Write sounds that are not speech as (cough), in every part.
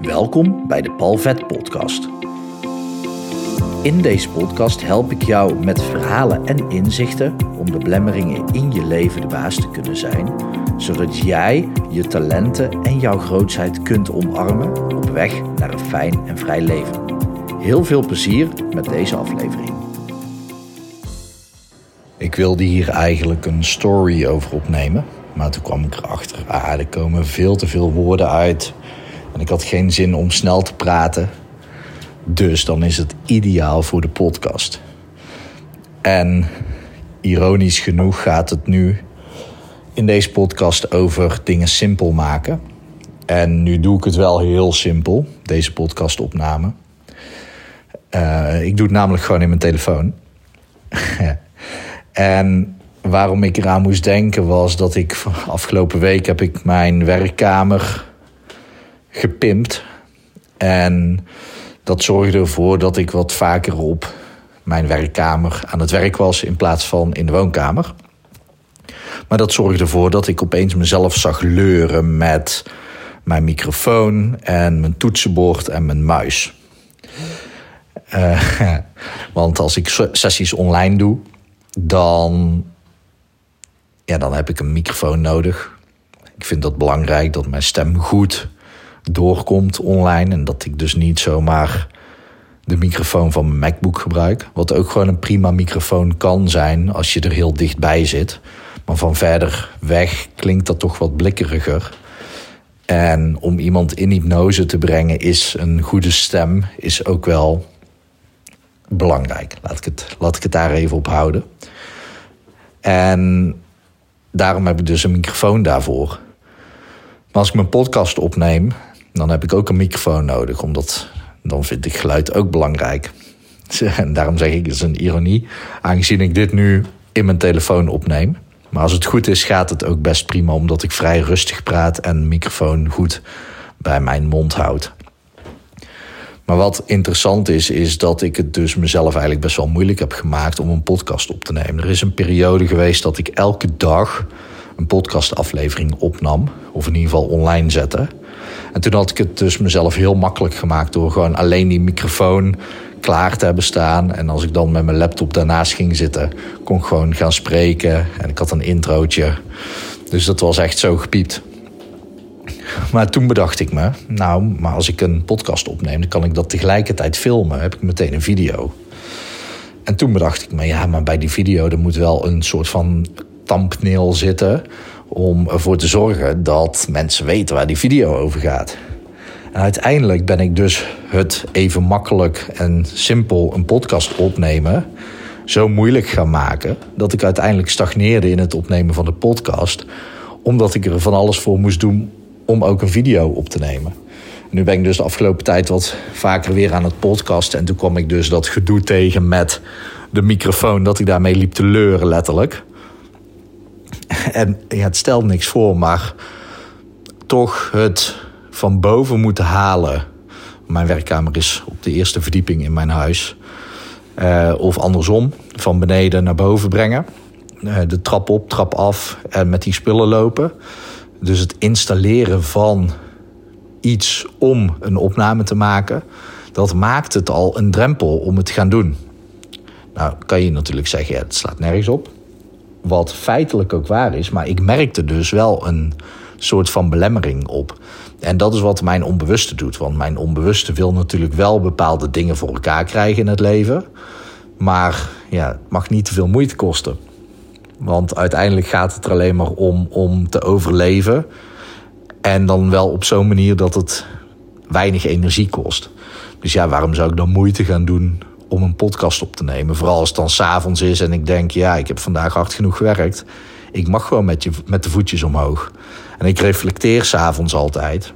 Welkom bij de Palvet Podcast. In deze podcast help ik jou met verhalen en inzichten om de belemmeringen in je leven de baas te kunnen zijn, zodat jij je talenten en jouw grootheid kunt omarmen op weg naar een fijn en vrij leven. Heel veel plezier met deze aflevering. Ik wilde hier eigenlijk een story over opnemen, maar toen kwam ik erachter, ah, er komen veel te veel woorden uit en ik had geen zin om snel te praten. Dus dan is het ideaal voor de podcast. En ironisch genoeg gaat het nu in deze podcast over dingen simpel maken. En nu doe ik het wel heel simpel, deze podcastopname. Uh, ik doe het namelijk gewoon in mijn telefoon. (laughs) en waarom ik eraan moest denken was dat ik afgelopen week heb ik mijn werkkamer gepimpt. En dat zorgde ervoor dat ik wat vaker op mijn werkkamer aan het werk was in plaats van in de woonkamer. Maar dat zorgde ervoor dat ik opeens mezelf zag leuren met mijn microfoon en mijn toetsenbord en mijn muis. Uh, (laughs) want als ik sessies online doe, dan, ja, dan heb ik een microfoon nodig. Ik vind dat belangrijk dat mijn stem goed doorkomt online. En dat ik dus niet zomaar de microfoon van mijn MacBook gebruik. Wat ook gewoon een prima microfoon kan zijn als je er heel dichtbij zit. Maar van verder weg klinkt dat toch wat blikkeriger. En om iemand in hypnose te brengen is een goede stem is ook wel belangrijk. Laat ik het, laat ik het daar even op houden. En daarom heb ik dus een microfoon daarvoor. Maar als ik mijn podcast opneem, dan heb ik ook een microfoon nodig, omdat dan vind ik geluid ook belangrijk. (laughs) En daarom zeg ik, het is een ironie, aangezien ik dit nu in mijn telefoon opneem. Maar als het goed is, gaat het ook best prima, omdat ik vrij rustig praat en de microfoon goed bij mijn mond houd. Maar wat interessant is, is dat ik het dus mezelf eigenlijk best wel moeilijk heb gemaakt om een podcast op te nemen. Er is een periode geweest dat ik elke dag een podcastaflevering opnam, of in ieder geval online zette. En toen had ik het dus mezelf heel makkelijk gemaakt door gewoon alleen die microfoon klaar te hebben staan. En als ik dan met mijn laptop daarnaast ging zitten, kon ik gewoon gaan spreken. En ik had een introotje. Dus dat was echt zo gepiept. Maar toen bedacht ik me, nou, maar als ik een podcast opneem, dan kan ik dat tegelijkertijd filmen. heb ik meteen een video. En toen bedacht ik me, ja, maar bij die video er moet wel een soort van thumbnail zitten om ervoor te zorgen dat mensen weten waar die video over gaat. En uiteindelijk ben ik dus het even makkelijk en simpel een podcast opnemen zo moeilijk gaan maken dat ik uiteindelijk stagneerde in het opnemen van de podcast, omdat ik er van alles voor moest doen om ook een video op te nemen. Nu ben ik dus de afgelopen tijd wat vaker weer aan het podcasten. En toen kwam ik dus dat gedoe tegen met de microfoon, dat ik daarmee liep te leuren, letterlijk. En ja, het stelt niks voor, maar toch het van boven moeten halen. Mijn werkkamer is op de eerste verdieping in mijn huis. Uh, of andersom, van beneden naar boven brengen. Uh, de trap op, trap af en met die spullen lopen. Dus het installeren van iets om een opname te maken, dat maakt het al een drempel om het te gaan doen. Nou, kan je natuurlijk zeggen, ja, het slaat nergens op. Wat feitelijk ook waar is, maar ik merkte dus wel een soort van belemmering op. En dat is wat mijn onbewuste doet. Want mijn onbewuste wil natuurlijk wel bepaalde dingen voor elkaar krijgen in het leven. Maar ja, het mag niet te veel moeite kosten. Want uiteindelijk gaat het er alleen maar om om te overleven. En dan wel op zo'n manier dat het weinig energie kost. Dus ja, waarom zou ik dan moeite gaan doen om een podcast op te nemen. Vooral als het dan s'avonds is en ik denk, ja, ik heb vandaag hard genoeg gewerkt. Ik mag gewoon met, je, met de voetjes omhoog. En ik reflecteer s'avonds altijd.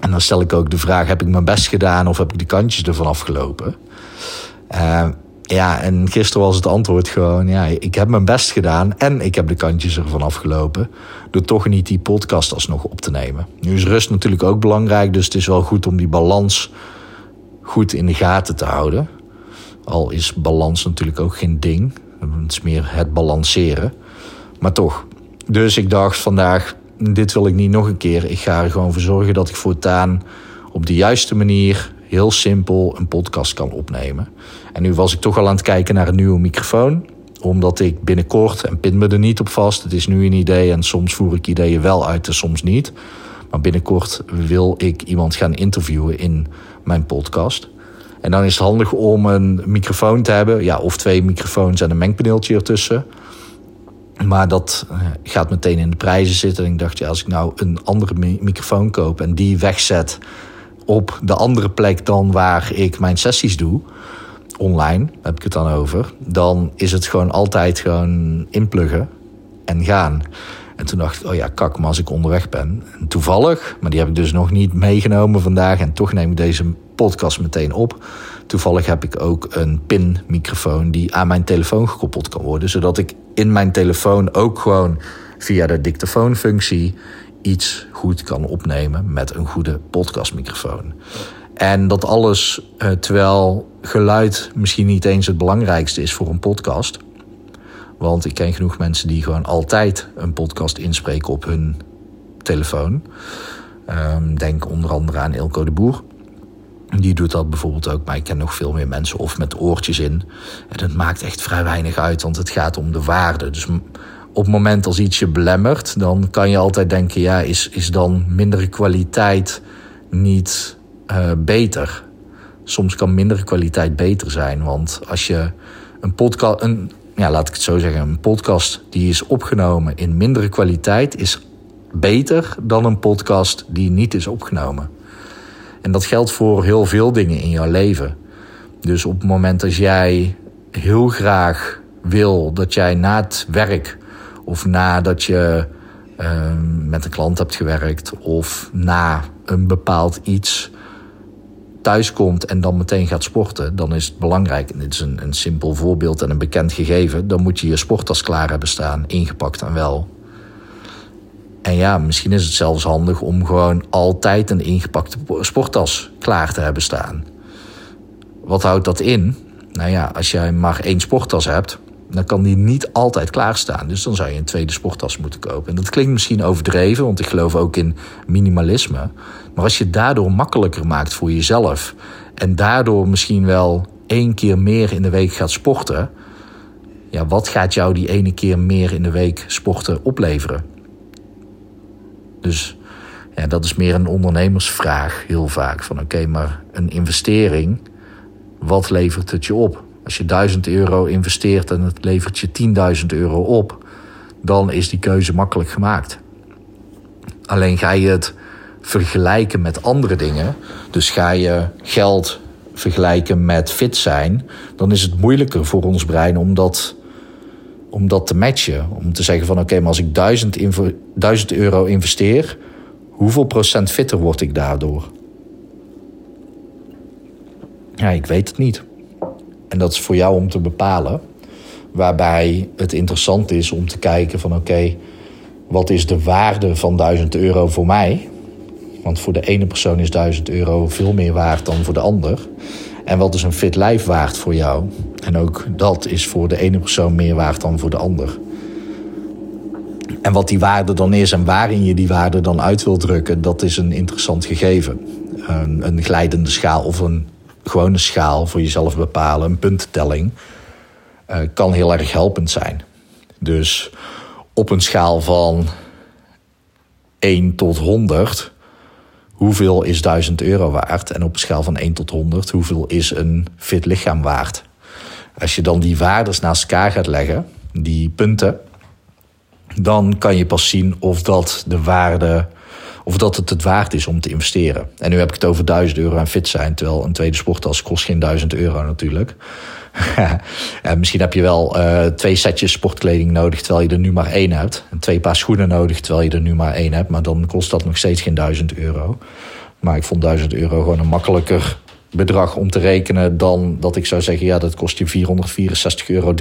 En dan stel ik ook de vraag, heb ik mijn best gedaan of heb ik de kantjes ervan afgelopen? Uh, ja, en gisteren was het antwoord gewoon, ja, ik heb mijn best gedaan en ik heb de kantjes ervan afgelopen. Door toch niet die podcast alsnog op te nemen. Nu is rust natuurlijk ook belangrijk, dus het is wel goed om die balans goed in de gaten te houden. Al is balans natuurlijk ook geen ding. Het is meer het balanceren. Maar toch. Dus ik dacht vandaag, dit wil ik niet nog een keer. Ik ga er gewoon voor zorgen dat ik voortaan op de juiste manier heel simpel een podcast kan opnemen. En nu was ik toch al aan het kijken naar een nieuwe microfoon omdat ik binnenkort, en pin me er niet op vast, het is nu een idee en soms voer ik ideeën wel uit en soms niet. Maar binnenkort wil ik iemand gaan interviewen in mijn podcast. En dan is het handig om een microfoon te hebben, ja, of twee microfoons en een mengpaneeltje ertussen. Maar dat eh, gaat meteen in de prijzen zitten. En ik dacht, ja, als ik nou een andere microfoon koop en die wegzet op de andere plek dan waar ik mijn sessies doe, online heb ik het dan over, dan is het gewoon altijd gewoon inpluggen en gaan. En toen dacht ik, oh ja, kak, maar als ik onderweg ben. En toevallig, maar die heb ik dus nog niet meegenomen vandaag. En toch neem ik deze podcast meteen op. Toevallig heb ik ook een PIN-microfoon die aan mijn telefoon gekoppeld kan worden. Zodat ik in mijn telefoon ook gewoon via de dictafoonfunctie iets goed kan opnemen met een goede podcastmicrofoon. En dat alles uh, terwijl geluid misschien niet eens het belangrijkste is voor een podcast. Want ik ken genoeg mensen die gewoon altijd een podcast inspreken op hun telefoon. Um, denk onder andere aan Ilko de Boer. Die doet dat bijvoorbeeld ook, maar ik ken nog veel meer mensen of met oortjes in. En het maakt echt vrij weinig uit, want het gaat om de waarde. Dus op het moment als iets je belemmert, dan kan je altijd denken: ja, is, is dan mindere kwaliteit niet uh, beter? Soms kan mindere kwaliteit beter zijn, want als je een podcast, een, ja, laat ik het zo zeggen, een podcast die is opgenomen in mindere kwaliteit is beter dan een podcast die niet is opgenomen. En dat geldt voor heel veel dingen in jouw leven. Dus op het moment dat jij heel graag wil dat jij na het werk of nadat je uh, met een klant hebt gewerkt of na een bepaald iets thuis komt en dan meteen gaat sporten, dan is het belangrijk. En dit is een, een simpel voorbeeld en een bekend gegeven. Dan moet je je sporttas klaar hebben staan, ingepakt en wel. En ja, misschien is het zelfs handig om gewoon altijd een ingepakte sporttas klaar te hebben staan. Wat houdt dat in? Nou ja, als jij maar één sporttas hebt, dan kan die niet altijd klaarstaan. Dus dan zou je een tweede sporttas moeten kopen. En dat klinkt misschien overdreven, want ik geloof ook in minimalisme. Maar als je het daardoor makkelijker maakt voor jezelf en daardoor misschien wel één keer meer in de week gaat sporten, ja, wat gaat jou die ene keer meer in de week sporten opleveren? Dus ja, dat is meer een ondernemersvraag heel vaak. Van oké, maar een investering, wat levert het je op? Als je 1000 euro investeert en het levert je 10.000 euro op, dan is die keuze makkelijk gemaakt. Alleen ga je het vergelijken met andere dingen, dus ga je geld vergelijken met fit zijn, dan is het moeilijker voor ons brein om dat, om dat te matchen. Om te zeggen van oké, maar als ik 1000, 1000 euro investeer, hoeveel procent fitter word ik daardoor? Ja, ik weet het niet. En dat is voor jou om te bepalen. Waarbij het interessant is om te kijken van oké, wat is de waarde van 1000 euro voor mij? Want voor de ene persoon is 1000 euro veel meer waard dan voor de ander. En wat is een fit lijf waard voor jou? En ook dat is voor de ene persoon meer waard dan voor de ander. En wat die waarde dan is en waarin je die waarde dan uit wil drukken, dat is een interessant gegeven. Een, een glijdende schaal of een gewone schaal voor jezelf bepalen, een puntentelling, uh, kan heel erg helpend zijn. Dus op een schaal van 1 tot 100, hoeveel is 1000 euro waard? En op een schaal van 1 tot 100, hoeveel is een fit lichaam waard? Als je dan die waardes naast elkaar gaat leggen, die punten, dan kan je pas zien of dat de waarde of dat het het waard is om te investeren. En nu heb ik het over 1000 euro aan fit zijn, terwijl een tweede sporttas kost geen 1000 euro natuurlijk. (laughs) en misschien heb je wel uh, twee setjes sportkleding nodig terwijl je er nu maar één hebt. En twee paar schoenen nodig terwijl je er nu maar één hebt. Maar dan kost dat nog steeds geen 1000 euro. Maar ik vond 1000 euro gewoon een makkelijker bedrag om te rekenen dan dat ik zou zeggen: ja, dat kost je 464,23 euro.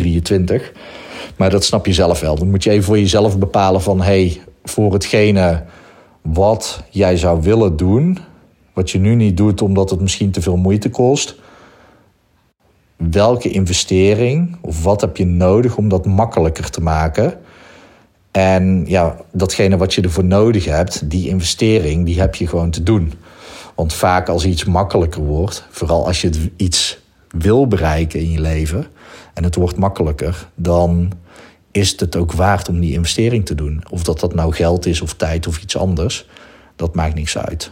Maar dat snap je zelf wel. Dan moet je even voor jezelf bepalen van hey, voor hetgene wat jij zou willen doen, wat je nu niet doet omdat het misschien te veel moeite kost. Welke investering of wat heb je nodig om dat makkelijker te maken? En ja, datgene wat je ervoor nodig hebt, die investering, die heb je gewoon te doen. Want vaak als iets makkelijker wordt, vooral als je iets wil bereiken in je leven en het wordt makkelijker, dan is het ook waard om die investering te doen. Of dat dat nou geld is of tijd of iets anders, dat maakt niks uit.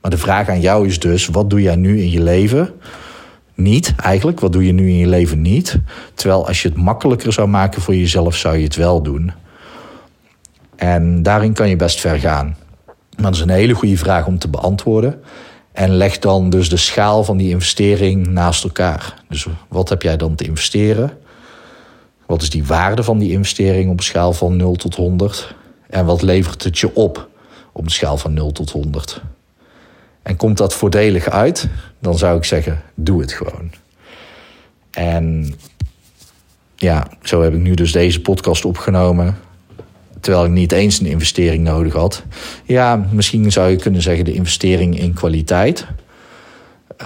Maar de vraag aan jou is dus: wat doe jij nu in je leven? Niet eigenlijk, wat doe je nu in je leven niet? Terwijl als je het makkelijker zou maken voor jezelf, zou je het wel doen. En daarin kan je best ver gaan. Maar dat is een hele goede vraag om te beantwoorden. En leg dan dus de schaal van die investering naast elkaar. Dus wat heb jij dan te investeren? Wat is die waarde van die investering op een schaal van 0 tot 100? En wat levert het je op op een schaal van 0 tot 100? En komt dat voordelig uit, dan zou ik zeggen: doe het gewoon. En ja, zo heb ik nu dus deze podcast opgenomen. Terwijl ik niet eens een investering nodig had. Ja, misschien zou je kunnen zeggen de investering in kwaliteit.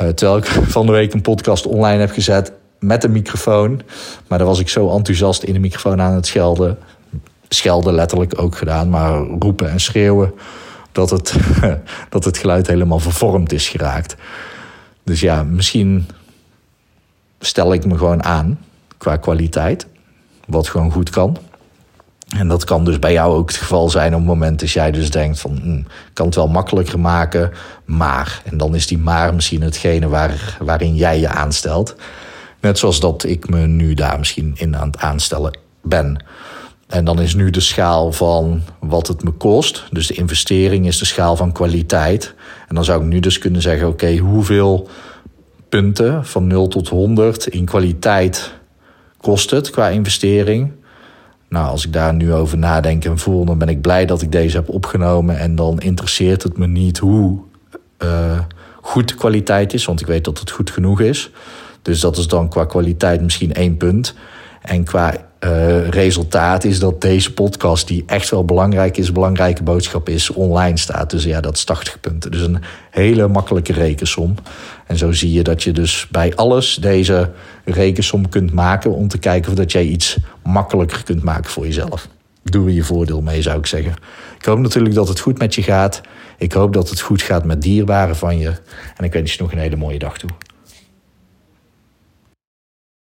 Uh, terwijl ik (laughs) van de week een podcast online heb gezet met een microfoon. Maar daar was ik zo enthousiast in de microfoon aan het schelden. Schelden letterlijk ook gedaan, maar roepen en schreeuwen. Dat het, (laughs) dat het geluid helemaal vervormd is geraakt. Dus ja, misschien stel ik me gewoon aan qua kwaliteit. Wat gewoon goed kan. En dat kan dus bij jou ook het geval zijn op het moment dat jij dus denkt van... Hm, kan het wel makkelijker maken, maar... En dan is die maar misschien hetgene waar, waarin jij je aanstelt. Net zoals dat ik me nu daar misschien in aan het aanstellen ben. En dan is nu de schaal van wat het me kost. Dus de investering is de schaal van kwaliteit. En dan zou ik nu dus kunnen zeggen: oké, hoeveel punten van 0 tot 100 in kwaliteit kost het qua investering? Nou, als ik daar nu over nadenk en voel, dan ben ik blij dat ik deze heb opgenomen. En dan interesseert het me niet hoe uh, goed de kwaliteit is, want ik weet dat het goed genoeg is. Dus dat is dan qua kwaliteit misschien één punt. En qua uh, resultaat is dat deze podcast, die echt wel belangrijk is, belangrijke boodschap is, online staat. Dus ja, dat is 80 punten. Dus een hele makkelijke rekensom. En zo zie je dat je dus bij alles deze rekensom kunt maken om te kijken of dat jij iets makkelijker kunt maken voor jezelf. Doe er je voordeel mee, zou ik zeggen. Ik hoop natuurlijk dat het goed met je gaat. Ik hoop dat het goed gaat met dierbaren van je. En ik wens je nog een hele mooie dag toe.